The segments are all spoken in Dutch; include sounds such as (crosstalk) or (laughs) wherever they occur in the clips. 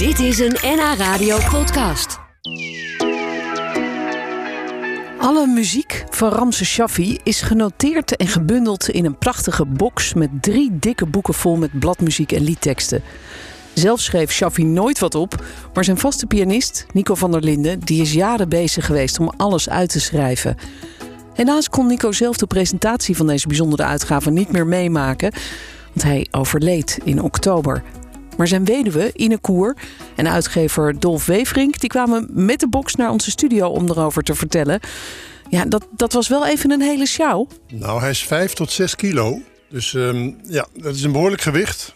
Dit is een NH Radio podcast. Alle muziek van Ramse Shaffi is genoteerd en gebundeld in een prachtige box met drie dikke boeken vol met bladmuziek en liedteksten. Zelf schreef Shaffi nooit wat op, maar zijn vaste pianist, Nico van der Linden, die is jaren bezig geweest om alles uit te schrijven. Helaas kon Nico zelf de presentatie van deze bijzondere uitgave niet meer meemaken, want hij overleed in oktober. Maar zijn weduwe, Ine Koer, en uitgever Dolf Weverink... die kwamen met de box naar onze studio om erover te vertellen. Ja, dat, dat was wel even een hele sjouw. Nou, hij is 5 tot 6 kilo. Dus um, ja, dat is een behoorlijk gewicht.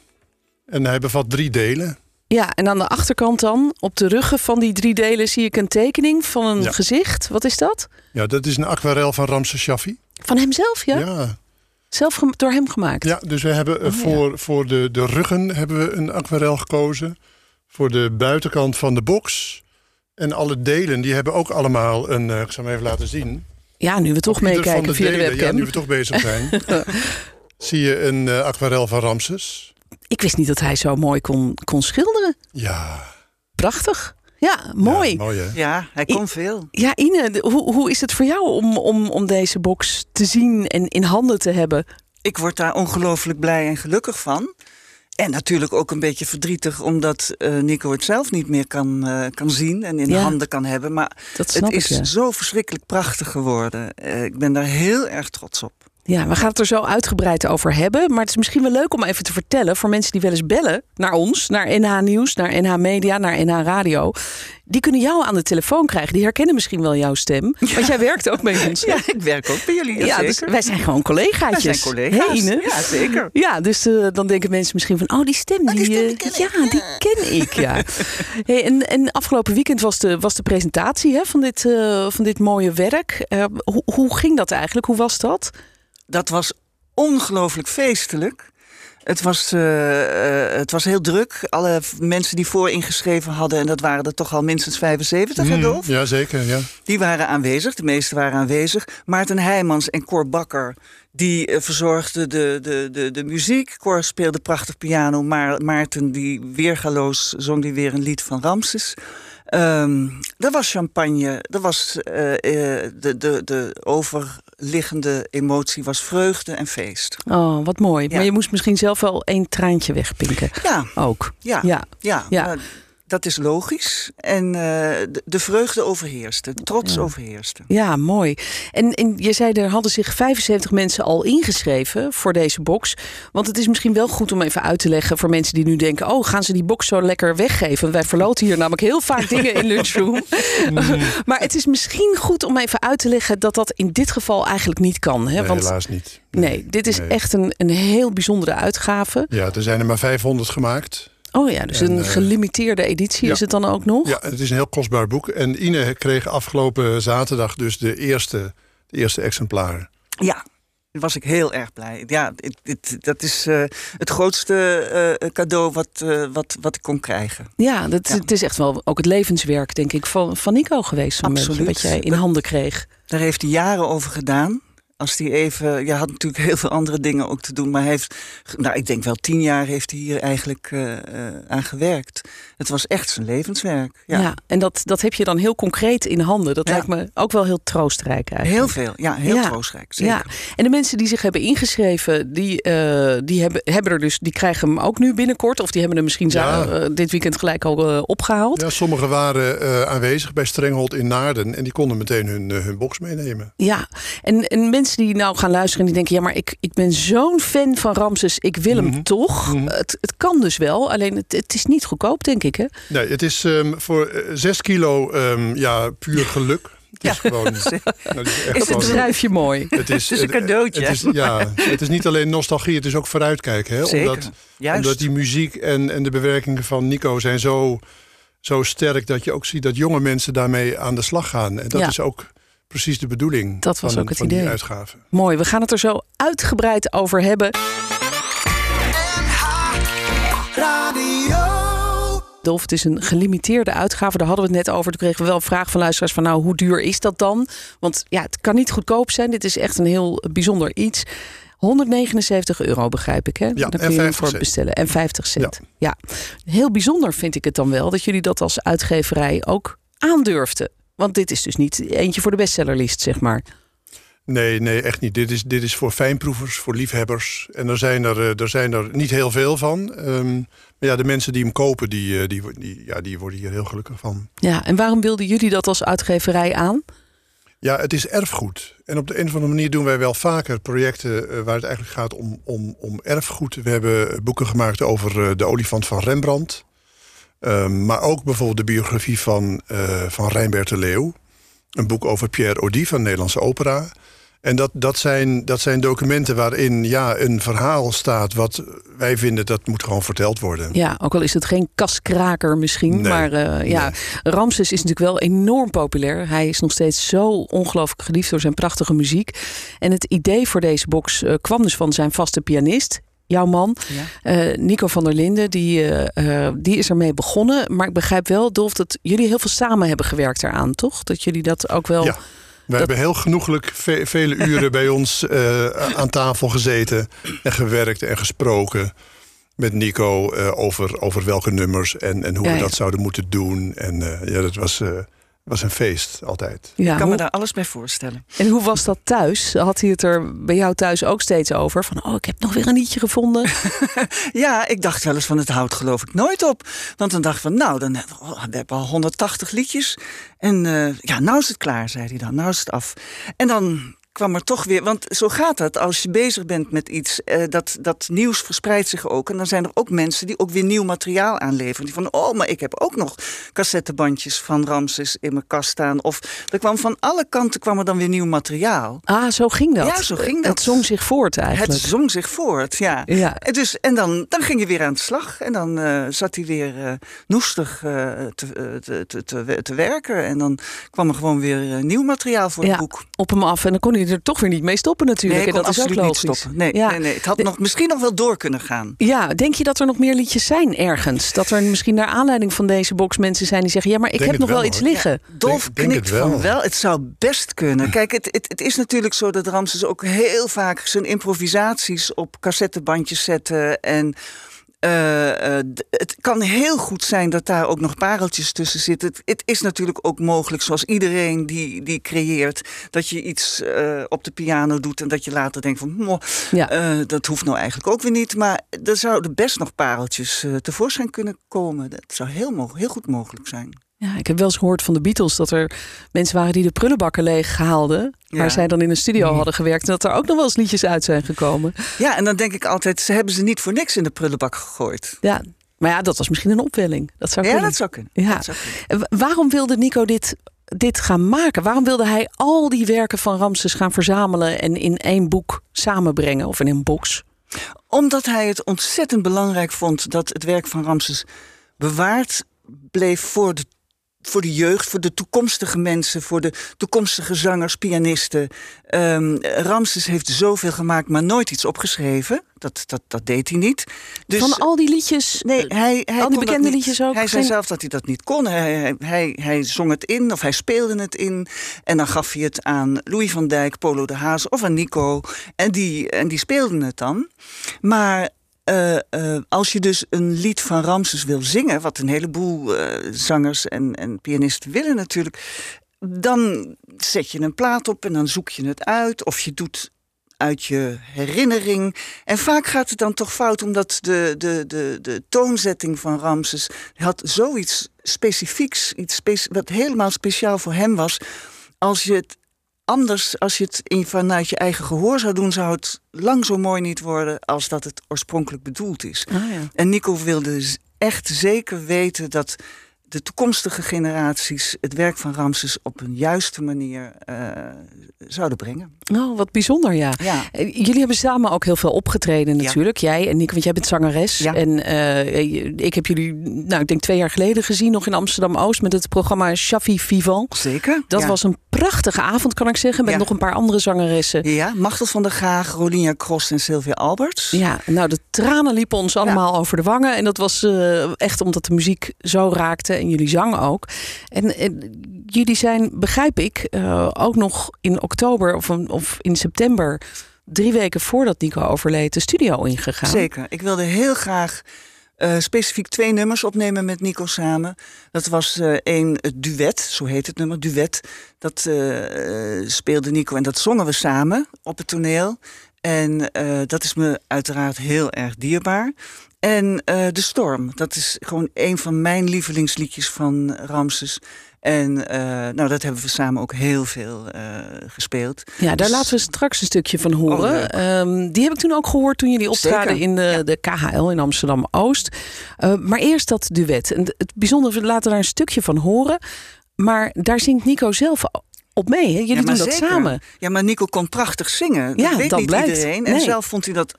En hij bevat drie delen. Ja, en aan de achterkant dan, op de ruggen van die drie delen... zie ik een tekening van een Ja. gezicht. Wat is dat? Ja, dat is een aquarel van Ramses Shaffi. Van hemzelf, ja? Ja, Zelf door hem gemaakt? ja dus we hebben eh, Oh, ja. voor, voor de, de ruggen hebben we een aquarel gekozen. Voor de buitenkant van de box. En alle delen, die hebben ook allemaal een... eh, ik zal hem even laten zien. Ja, nu we toch meekijken via de webcam. Ja, nu we toch bezig zijn. (laughs) zie je een eh, aquarel van Ramses. Ik wist niet dat hij zo mooi kon, kon schilderen. Ja. Prachtig. Ja, mooi. Ja, mooi hè? Ja, hij kon veel. Ja, Ine, hoe, hoe is het voor jou om, om, om deze box te zien en in handen te hebben? Ik word daar ongelooflijk blij en gelukkig van. En natuurlijk ook een beetje verdrietig, omdat eh, Nico het zelf niet meer kan, eh, kan zien en in Ja. handen kan hebben. Maar het ik, is ja. zo verschrikkelijk prachtig geworden. Eh, ik ben daar heel erg trots op. Ja, we gaan het er zo uitgebreid over hebben. Maar het is misschien wel leuk om even te vertellen voor mensen die wel eens bellen naar ons, naar NH Nieuws, naar NH Media, naar NH Radio. Die kunnen jou aan de telefoon krijgen. Die herkennen misschien wel jouw stem. Want jij werkt ook bij ons. hè? (laughs) Ja, ik werk ook bij jullie. Ja, dus wij zijn gewoon collegaatjes. Wij zijn collega's. Ja, zeker. Ja, dus eh, dan denken mensen misschien van... oh, die stem, die, die stem, eh, die ken ik. ja, die ken ik, ja. (laughs) hey, en, en afgelopen weekend was de, was de presentatie hè, van, dit, eh, van dit mooie werk. Hoe, hoe ging dat eigenlijk? Hoe was dat? Dat was ongelooflijk feestelijk. Het was, eh, eh, het was heel druk. Alle mensen die voor ingeschreven hadden, en dat waren er toch al minstens 75, hè, Mm, Dolf? ja, zeker. Ja. Die waren aanwezig, de meeste waren aanwezig. Maarten Heijmans en Cor Bakker, die eh, verzorgden de, de, de, de muziek. Cor speelde prachtig piano, maar Maarten, die weergaloos, zong die weer een lied van Ramses. Ehm er was champagne, er was, de, de, de overliggende emotie was vreugde en feest. Oh, wat mooi. Ja. Maar je moest misschien zelf wel één traantje wegpinken. Ja, Ook. ja, Ja. ja. Ja. maar dat is logisch. En eh, de, de vreugde overheerste, de trots overheerste. Ja, mooi. En, en je zei, er hadden zich 75 mensen al ingeschreven voor deze box. Want het is misschien wel goed om even uit te leggen voor mensen die nu denken: oh, gaan ze die box zo lekker weggeven? Wij verloten hier namelijk heel vaak dingen in lunchroom. (laughs) (laughs) maar het is misschien goed om even uit te leggen dat dat in dit geval eigenlijk niet kan. Hè? Nee, Want helaas niet. nee, dit is nee. echt een, een heel bijzondere uitgave. Ja, er zijn er maar 500 gemaakt. Oh ja, dus En, een eh, gelimiteerde editie ja. is het dan ook nog? Ja, het is een heel kostbaar boek. En Ine kreeg afgelopen zaterdag dus de eerste, de eerste exemplaren. Ja, daar was ik heel erg blij. Ja, dit- dat is eh, het grootste eh, cadeau wat, eh, wat, wat ik kon krijgen. Ja, dat, Ja. het is echt wel ook het levenswerk, denk ik, van, van Nico geweest. Beetje, Absoluut. wat jij in handen kreeg. Daar heeft hij jaren over gedaan. Als hij even, ja, had natuurlijk heel veel andere dingen ook te doen, maar hij heeft, nou, ik denk wel tien jaar heeft hij hier eigenlijk eh, eh, aan gewerkt. Het was echt zijn levenswerk. Ja. Ja, en dat, dat heb je dan heel concreet in handen. Dat Ja. lijkt me ook wel heel troostrijk eigenlijk. heel veel. Ja, heel Ja. troostrijk. Zeker. Ja, en de mensen die zich hebben ingeschreven, die, eh, die, hebben, hebben er dus, die krijgen hem ook nu binnenkort. Of die hebben hem misschien dit weekend gelijk al eh, opgehaald. Ja, sommigen waren eh, aanwezig bij Strenghold in Naarden. En die konden meteen hun, hun box meenemen. Ja, en, en mensen die nou gaan luisteren en die denken... ja, maar ik, ik ben zo'n fan van Ramses, ik wil hem Mhm. toch. Mhm. Het, het kan dus wel, alleen het, het is niet goedkoop, denk ik, hè? Nee, het is ehm, voor eh, 6 kilo ehm, ja, puur geluk. Het is gewoon... (laughs) nou, het is mooi. Het is, Het is een cadeautje. Het is, ja, het is niet alleen nostalgie, het is ook vooruitkijken. Hè? Zeker. Omdat, Juist. omdat die muziek en, en de bewerkingen van Nico zijn zo, zo sterk... dat je ook ziet dat jonge mensen daarmee aan de slag gaan. En dat Ja. is ook precies de bedoeling Dat was van, ook het van die idee. uitgave. Mooi, we gaan het er zo uitgebreid over hebben. Dolf, het is een gelimiteerde uitgave. Daar hadden we het net over. Toen kregen we wel een vraag van luisteraars van... nou, hoe duur is dat dan? Want ja, het kan niet goedkoop zijn. Dit is echt een heel bijzonder iets. 179 euro begrijp ik, hè? Ja, Daar kun je 50 voor cent. bestellen. En 50 cent. Ja. Heel bijzonder vind ik het dan wel dat jullie dat als uitgeverij ook aandurfden. Want dit is dus niet eentje voor de bestsellerlist, zeg maar. Nee, nee, echt niet. Dit is, dit is voor fijnproevers, voor liefhebbers. En er zijn er, eh, er, zijn er niet heel veel van. Ehm, maar ja, de mensen die hem kopen, die, eh, die, ja, die worden hier heel gelukkig van. Ja, en waarom wilden jullie dat als uitgeverij aan? Ja, het is erfgoed. En op de een of andere manier doen wij wel vaker projecten eh, waar het eigenlijk gaat om, om, om erfgoed. We hebben boeken gemaakt over de olifant van Rembrandt. Ehm, maar ook bijvoorbeeld de biografie van, eh van Rijnbert de Leeuw. Een boek over Pierre Audi van de Nederlandse opera. En dat, dat, zijn, dat zijn documenten waarin ja, een verhaal staat... wat wij vinden dat moet gewoon verteld worden. Ja, ook al is het geen kaskraker misschien. Nee, maar eh, ja, Ramses is natuurlijk wel enorm populair. Hij is nog steeds zo ongelooflijk geliefd door zijn prachtige muziek. En het idee voor deze box eh, kwam dus van zijn vaste pianist. Jouw man, Ja. eh, Nico van der Linden, die, eh, eh, die is ermee begonnen. Maar ik begrijp wel, Dolf, dat jullie heel veel samen hebben gewerkt eraan, toch? Dat jullie dat ook wel... Ja. We hebben heel genoeglijk ve- vele uren bij ons eh, aan tafel gezeten en gewerkt en gesproken met Nico eh, over, over welke nummers en, en hoe Ja, we ja. dat zouden moeten doen. En eh, ja, dat was, eh, was een feest altijd. Ja, Ik kan me daar alles bij voorstellen. En hoe was dat thuis? Had hij het er bij jou thuis ook steeds over? Van, oh, ik heb nog weer een liedje gevonden. (laughs) Ja, ik dacht wel eens van het houdt geloof ik nooit op. Want dan dacht ik van nou, dan hebben we, oh, we hebben al 180 liedjes. En eh, ja, nou is het klaar, zei hij dan. Nou is het af. En dan kwam er toch weer, want zo gaat het als je bezig bent met iets. eh, dat, dat nieuws verspreidt zich ook. En dan zijn er ook mensen die ook weer nieuw materiaal aanleveren. Die van, oh, maar ik heb ook nog cassettebandjes van Ramses in mijn kast staan. Of er kwam van alle kanten kwam er dan weer nieuw materiaal. Ah, zo ging dat. Ja, zo ging dat. Het zong zich voort eigenlijk. Het zong zich voort, ja. Ja. En Dus, en dan, dan ging je weer aan de slag. En dan eh, zat hij weer eh, noestig te, te, te, te, werken. En dan kwam er gewoon weer nieuw materiaal voor Ja, het boek. op hem af. En dan kon er toch weer niet mee stoppen natuurlijk. Nee, ik en dat is ook absoluut niet stoppen. Nee, ja. nee, nee, het had nog, misschien nog wel door kunnen gaan. Ja, denk je dat er nog meer liedjes zijn ergens? Dat er misschien naar aanleiding van deze box mensen zijn die zeggen... ja, maar ik Denk heb nog wel, wel, iets liggen. Dolf denk knikt het wel. van wel. Het zou best kunnen. Kijk, het, het, het is natuurlijk zo dat Ramses ook heel vaak zijn improvisaties op cassettebandjes zetten. En eh, eh, het kan heel goed zijn dat daar ook nog pareltjes tussen zitten. Het, het is natuurlijk ook mogelijk, zoals iedereen die, die creëert, dat je iets eh, op de piano doet en dat je later denkt van, "Moh, Ja. dat hoeft nou eigenlijk ook weer niet. Maar er zouden best nog pareltjes tevoorschijn kunnen komen. Dat zou heel, heel goed mogelijk zijn. Ja, ik heb wel eens gehoord van de Beatles dat er mensen waren die de prullenbakken leeg haalden. Waar Ja. zij dan in een studio hadden gewerkt. En dat er ook nog wel eens liedjes uit zijn gekomen. Ja, en dan denk ik altijd, ze hebben ze niet voor niks in de prullenbak gegooid. Ja, maar ja, dat was misschien een opwelling. Dat zou Ja, kunnen. dat zou kunnen. Ja. Dat zou kunnen. En wa- Waarom wilde Nico dit, dit gaan maken? Waarom wilde hij al die werken van Ramses gaan verzamelen en in één boek samenbrengen of in een box? Omdat hij het ontzettend belangrijk vond dat het werk van Ramses bewaard bleef voor de, voor de jeugd, voor de toekomstige mensen, voor de toekomstige zangers, pianisten. Ehm, Ramses heeft zoveel gemaakt, maar nooit iets opgeschreven. Dat, dat, dat deed hij niet. Dus, Van al die liedjes. Nee, hij, hij al die bekende liedjes ook? Hij zei Geen- zelf dat hij dat niet kon. Hij, hij, hij, hij zong het in of hij speelde het in. En dan gaf hij het aan Louis van Dijk, Polo de Haas of aan Nico. En die, en die speelden het dan. Maar eh, eh, als je dus een lied van Ramses wil zingen... wat een heleboel eh, zangers en, en pianisten willen natuurlijk... dan zet je een plaat op en dan zoek je het uit. Of je doet uit je herinnering. En vaak gaat het dan toch fout, omdat de, de, de, de toonzetting van Ramses had zoiets specifieks, iets wat helemaal speciaal voor hem was. Als je het anders, als je het in, vanuit je eigen gehoor zou doen, zou het lang zo mooi niet worden als dat het oorspronkelijk bedoeld is. Ah, ja. En Nico wilde z- echt zeker weten dat de toekomstige generaties het werk van Ramses op een juiste manier eh, zouden brengen. Oh, wat bijzonder, ja. Ja. Eh, Jullie hebben samen ook heel veel opgetreden Ja. natuurlijk. Jij en Nick, want jij bent zangeres. Ja. En eh, ik heb jullie, nou ik denk twee jaar geleden gezien... nog in Amsterdam-Oost met het programma Chaffee Vivant. Zeker. Dat was een prachtige avond, kan ik zeggen. Met nog een paar andere zangeressen. Ja, Machtel van der Graag, Rolinia Krost en Sylvia Alberts. Ja, nou de tranen liepen ons allemaal over de wangen. En dat was echt omdat de muziek zo raakte en jullie zang ook. En, jullie zijn, begrijp ik, eh, ook nog in oktober of, of in september drie weken voordat Nico overleed de studio ingegaan. Zeker. Ik wilde heel graag uh, specifiek twee nummers opnemen met Nico samen. Dat was uh, één het duet, zo heet het nummer, duet. Dat speelde Nico en dat zongen we samen op het toneel. En dat is me uiteraard heel erg dierbaar. En De Storm, dat is gewoon een van mijn lievelingsliedjes van Ramses. En uh, nou, dat hebben we samen ook heel veel uh, gespeeld. Ja, daar dus... laten we straks een stukje van horen. Oh, um, die heb ik toen ook gehoord toen jullie optraden in de, ja. de KHL in Amsterdam-Oost. Uh, maar eerst dat duet. En het bijzondere, we laten daar een stukje van horen. Maar daar zingt Nico zelf op mee. Hè? Jullie ja, doen dat zeker. samen. Ja, maar Nico kon prachtig zingen. Dat ja, weet dat niet blijkt. iedereen. En nee. zelf vond hij dat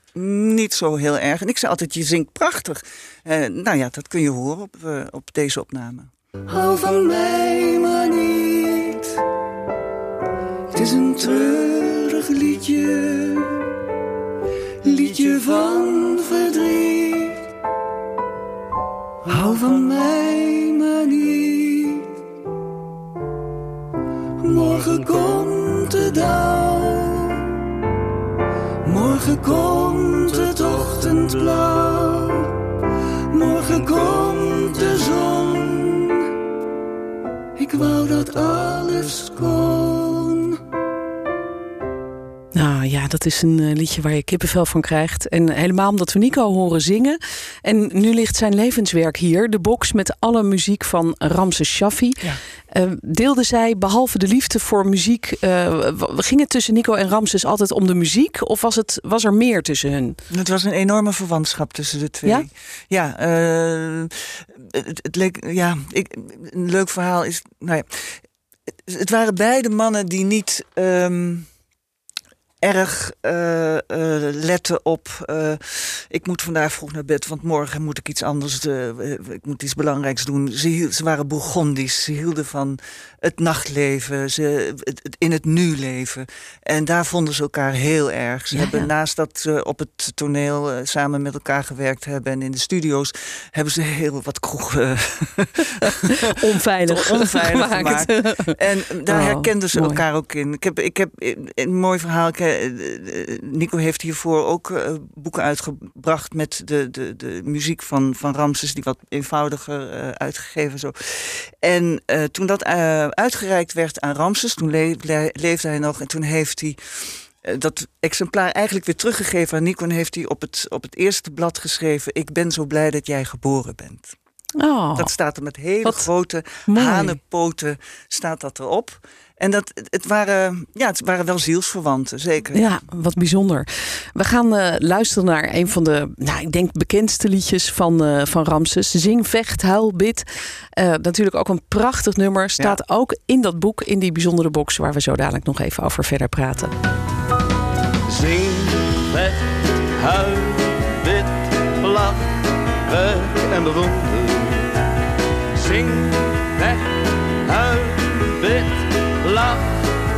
niet zo heel erg. En ik zei altijd, je zingt prachtig. nou ja, dat kun je horen op, op deze opname. Hou van mij maar niet. Het is een treurig liedje, liedje van verdriet. Hou van mij maar niet. Morgen komt de dag, morgen komt het ochtendblauw, morgen komt de zon. Ik wou dat alles kon. Nou ja, dat is een uh, liedje waar je kippenvel van krijgt. En helemaal omdat we Nico horen zingen. En nu ligt zijn levenswerk hier. De box met alle muziek van Ramses Shaffi. Ja. Uh, deelde zij, behalve de liefde voor muziek... Uh, ging het tussen Nico en Ramses altijd om de muziek? Of was, het, was er meer tussen hun? Het was een enorme verwantschap tussen de twee. Ja? Ja, het, het, leek... Ja, ik, een leuk verhaal is... Nou ja, het, het waren beide mannen die niet... Um, erg uh, uh, letten op. Uh, ik moet vandaag vroeg naar bed, want morgen moet ik iets anders. ik moet iets belangrijks doen. Ze, ze waren Bourgondisch. Ze hielden van het nachtleven, ze, het, in het nu leven. En daar vonden ze elkaar heel erg. Ze hebben naast dat ze op het toneel samen met elkaar gewerkt hebben en in de studio's, hebben ze heel wat kroegen (laughs) onveilig, (laughs) onveilig gemaakt. En daar oh, herkenden ze mooi. elkaar ook in. Ik heb, ik heb een mooi verhaal. Nico heeft hiervoor ook uh, boeken uitgebracht met de, de, de muziek van, van Ramses, die wat eenvoudiger uitgegeven. Zo. En toen dat uitgereikt werd aan Ramses, toen le le leefde hij nog en toen heeft hij dat exemplaar eigenlijk weer teruggegeven aan Nico en heeft hij op het, op het eerste blad geschreven: Ik ben zo blij dat jij geboren bent. Oh, dat staat er met hele grote mooi. hanenpoten staat dat erop. En dat, het, waren, ja, het waren wel zielsverwanten, zeker. Ja, wat bijzonder. We gaan uh, luisteren naar een van de, nou, ik denk, bekendste liedjes van, uh, van Ramses. Zing, vecht, huil, bid. Uh, natuurlijk ook een prachtig nummer. Staat ja. ook in dat boek, in die bijzondere box... waar we zo dadelijk nog even over verder praten. Zing, vecht, huil, bid, lach, werk en bewonder. Zing, lach,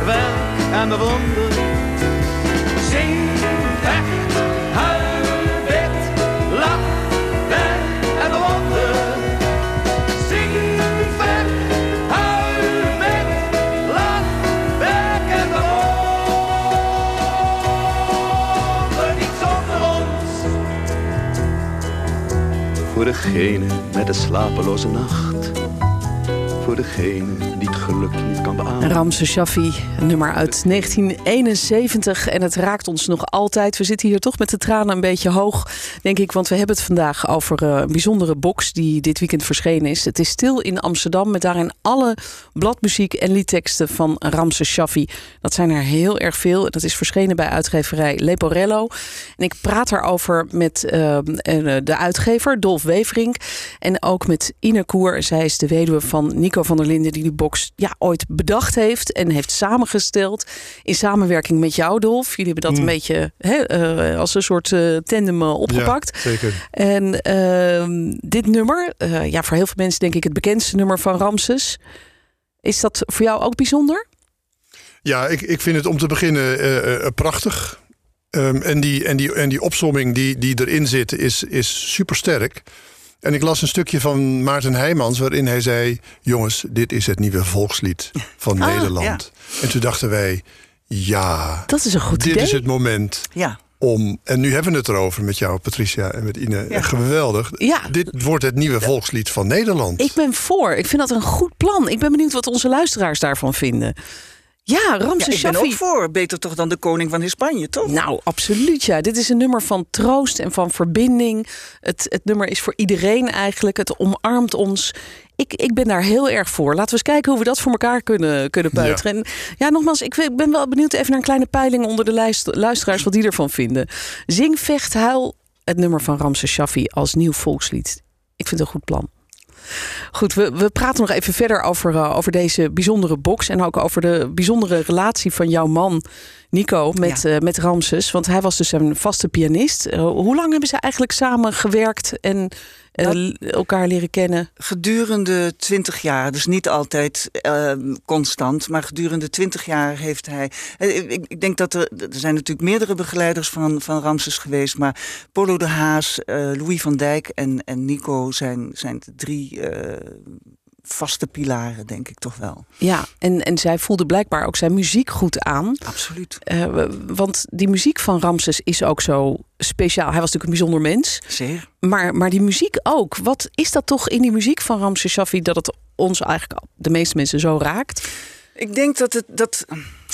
werk en bewonder. Zing, vecht, huil, bid, lach, werk en bewonder. Zing, vecht, huil, bid, lach, werk en bewonder. Niet zonder ons. Voor degene met de slapeloze nacht. Voor degene die het geluk niet kan beamen. Ramse Shaffi, nummer uit 1971. En het raakt ons nog altijd. We zitten hier toch met de tranen een beetje hoog, denk ik. Want we hebben het vandaag over eh, een bijzondere box die dit weekend verschenen is. Het is stil in Amsterdam met daarin alle bladmuziek en liedteksten van Ramse Shaffi. Dat zijn er heel erg veel. Dat is verschenen bij uitgeverij Leporello. En ik praat daarover met uh, de uitgever Dolf Weverink. En ook met Ine Koer. Zij is de weduwe van Nico van der Linden die die box ja, ooit bedacht heeft en heeft samengesteld in samenwerking met jou, Dolf. Jullie hebben dat mm. een beetje hè, uh, als een soort uh, tandem uh, opgepakt. Ja, zeker. En ehm, dit nummer, ja, voor heel veel mensen denk ik het bekendste nummer van Ramses. Is dat voor jou ook bijzonder? Ja, ik, ik vind het om te beginnen prachtig. Um, en, die, en, die, en die opsomming die, die erin zit is, is super sterk. En ik las een stukje van Maarten Heijmans waarin hij zei: Jongens, dit is het nieuwe volkslied van ah, Nederland. Ja. En toen dachten wij. Ja. Dat is een goed Dit idee. is het moment Ja. om... En nu hebben we het erover met jou, Patricia, en met Ine. Ja. Geweldig. Ja. Dit wordt het nieuwe volkslied van Nederland. Ik ben voor. Ik vind dat een goed plan. Ik ben benieuwd wat onze luisteraars daarvan vinden. Ja, ja, Ramses ik ben Shaffi. ook voor. Beter toch dan de koning van Spanje, toch? Nou, absoluut ja. Dit is een nummer van troost en van verbinding. Het, het nummer is voor iedereen eigenlijk. Het omarmt ons. Ik, ik ben daar heel erg voor. Laten we eens kijken hoe we dat voor elkaar kunnen, kunnen peuteren. En ja, nogmaals, ik ik ben wel benieuwd even naar een kleine peiling onder de lijst, luisteraars wat die ervan vinden. Zing, vecht, huil. Het nummer van Ramses Shaffi als nieuw volkslied. Ik vind het een goed plan. Goed, we, we praten nog even verder over, eh, over deze bijzondere box. En ook over de bijzondere relatie van jouw man, Nico, met, eh, met Ramses. Want hij was dus een vaste pianist. Eh, hoe lang hebben ze eigenlijk samen gewerkt en eh, elkaar leren kennen? Gedurende twintig jaar, dus niet altijd eh, constant, maar gedurende twintig jaar heeft hij. Ik, ik denk dat er. Er zijn natuurlijk meerdere begeleiders van, van Ramses geweest, maar Polo de Haas, Louis van Dijk en, en Nico zijn, zijn de drie vaste pilaren, denk ik toch wel. Ja, en, en zij voelde blijkbaar ook zijn muziek goed aan. Absoluut. Eh, want die muziek van Ramses is ook zo speciaal. Hij was natuurlijk een bijzonder mens. Zeer. Maar, maar die muziek ook. Wat is dat toch in die muziek van Ramses Shaffi dat het ons eigenlijk de meeste mensen zo raakt? Ik denk dat, het, dat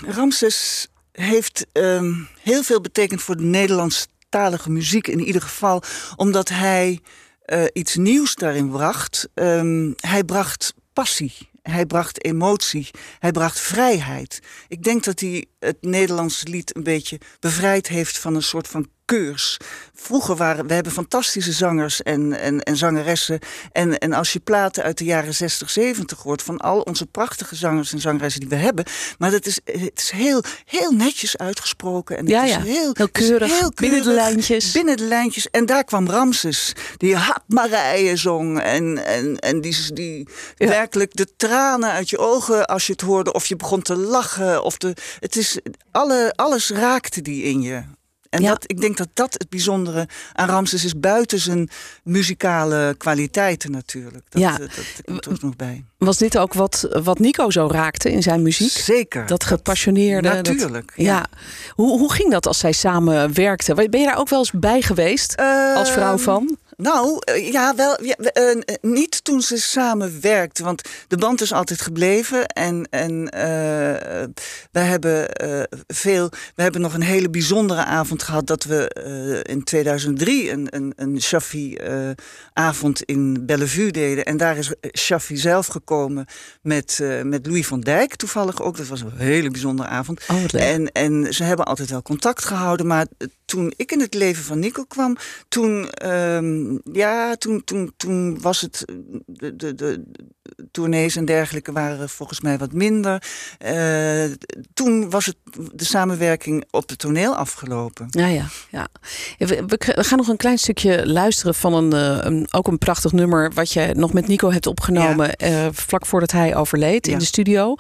Ramses heeft ehm, heel veel betekend voor de Nederlandstalige muziek in ieder geval. Omdat hij eh, iets nieuws daarin bracht. Ehm, hij bracht passie. Hij bracht emotie. Hij bracht vrijheid. Ik denk dat hij het Nederlandse lied een beetje bevrijd heeft van een soort van keurs. Vroeger waren we hebben fantastische zangers en, en, en zangeressen. En, en als je platen uit de jaren 60, 70 hoort van al onze prachtige zangers en zangeressen die we hebben. Maar dat is, het is heel, heel netjes uitgesproken. En het Ja, is ja. heel, keurig, binnen de lijntjes. Binnen de lijntjes. En daar kwam Ramses, die Hap Marije zong. En, en, en die, die Ja. werkelijk de tranen uit je ogen als je het hoorde. Of je begon te lachen. Of de, het is, alle, alles raakte die in je. En Ja. dat, ik denk dat dat het bijzondere aan Ramses is. Buiten zijn muzikale kwaliteiten natuurlijk. Dat, Ja. eh, dat, komt er ook nog bij. Was dit ook wat, wat Nico zo raakte in zijn muziek? Zeker. Dat gepassioneerde. dat- Natuurlijk, ja. ja. Hoe, hoe ging dat als zij samen werkten? Ben je daar ook wel eens bij geweest? als vrouw Ehm, van? Nou, eh, ja, wel, ja, eh, eh, niet toen ze samen werkten, want de band is altijd gebleven. En, en we hebben veel. We hebben nog een hele bijzondere avond gehad dat we in 2003 een, een, een Shaffi-avond in Bellevue deden. En daar is Shaffi zelf gekomen met, met Louis van Dijk, toevallig ook. Dat was een hele bijzondere avond. Oh. En, en ze hebben altijd wel contact gehouden. Maar toen ik in het leven van Nico kwam, toen, ja, toen, toen, toen was het. De, de, de tournees en dergelijke waren volgens mij wat minder. Eh, toen was het de samenwerking op het toneel afgelopen. Ja, ja, ja. We, gaan nog een klein stukje luisteren van een, eh, een, ook een prachtig nummer... wat je nog met Nico hebt opgenomen eh, vlak voordat hij overleed in de studio.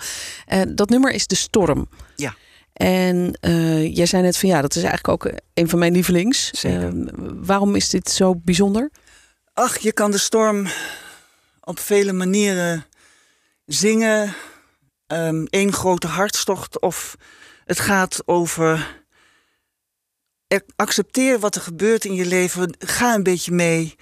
Eh, dat nummer is De Storm. Ja. En eh, jij zei net van ja, dat is eigenlijk ook een van mijn lievelings. Zeker. Eh, waarom is dit zo bijzonder? Ach, je kan de storm op vele manieren zingen. Eén grote hartstocht. Of het gaat over. er- Accepteer wat er gebeurt in je leven. Ga een beetje mee.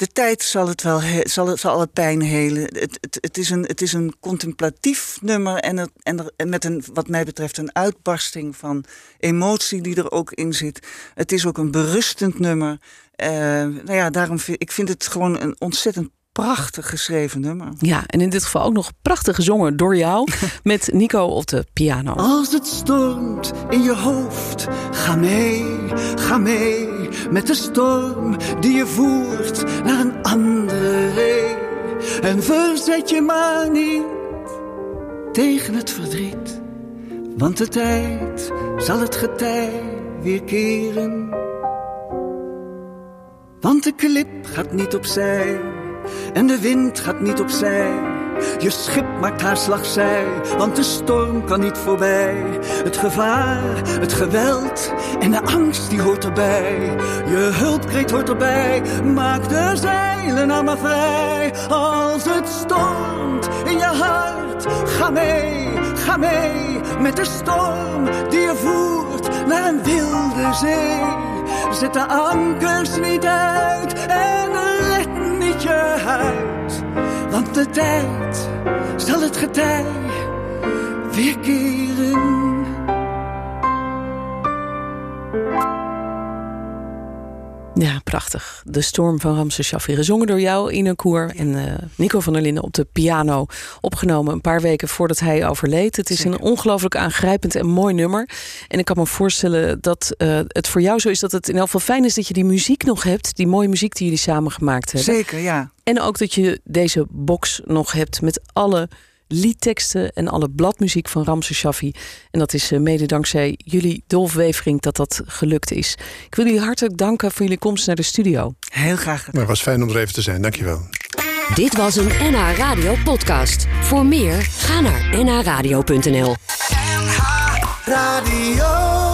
De tijd zal het wel zal het, zal alle pijn helen. Het, het, het, is een, het is een contemplatief nummer en, het, en, er- en met een, wat mij betreft, een uitbarsting van emotie die er ook in zit. Het is ook een berustend nummer. Eh, nou ja, daarom vind ik vind het gewoon een ontzettend prachtig geschreven nummer. Ja, en in dit geval ook nog prachtig gezongen door jou (laughs) met Nico op de piano. Als het stormt in je hoofd, ga mee, ga mee met de storm die je voert naar een andere ree. En verzet je maar niet tegen het verdriet, want de tijd zal het getij weer keren. Want de klip gaat niet opzij en de wind gaat niet opzij. Je schip maakt haar slagzij, want de storm kan niet voorbij. Het gevaar, het geweld en de angst die hoort erbij. Je hulpkreet hoort erbij, maak de zeilen nou maar vrij. Als het stormt in je hart, ga mee, ga mee met de storm die je voert naar een wilde zee. Zet de ankers niet uit en je. Want de tijd zal het getij weer keren. Ja, prachtig. De Storm van Ramses Shaffi. Gezongen door jou, Ine Koer. En uh, Nico van der Linden op de piano. Opgenomen een paar weken voordat hij overleed. Het is een ongelooflijk aangrijpend en mooi nummer. En ik kan me voorstellen dat uh, het voor jou zo is dat het in elk geval fijn is dat je die muziek nog hebt. Die mooie muziek die jullie samen gemaakt hebben. Zeker, ja. En ook dat je deze box nog hebt met alle liedteksten en alle bladmuziek van Ramse Shaffi. En dat is mede dankzij jullie Dolf Wevering dat dat gelukt is. Ik wil jullie hartelijk danken voor jullie komst naar de studio. Heel graag gedaan. Het was fijn om er even te zijn, dankjewel. Dit was een NH Radio podcast. Voor meer, ga naar nhradio.nl NH Radio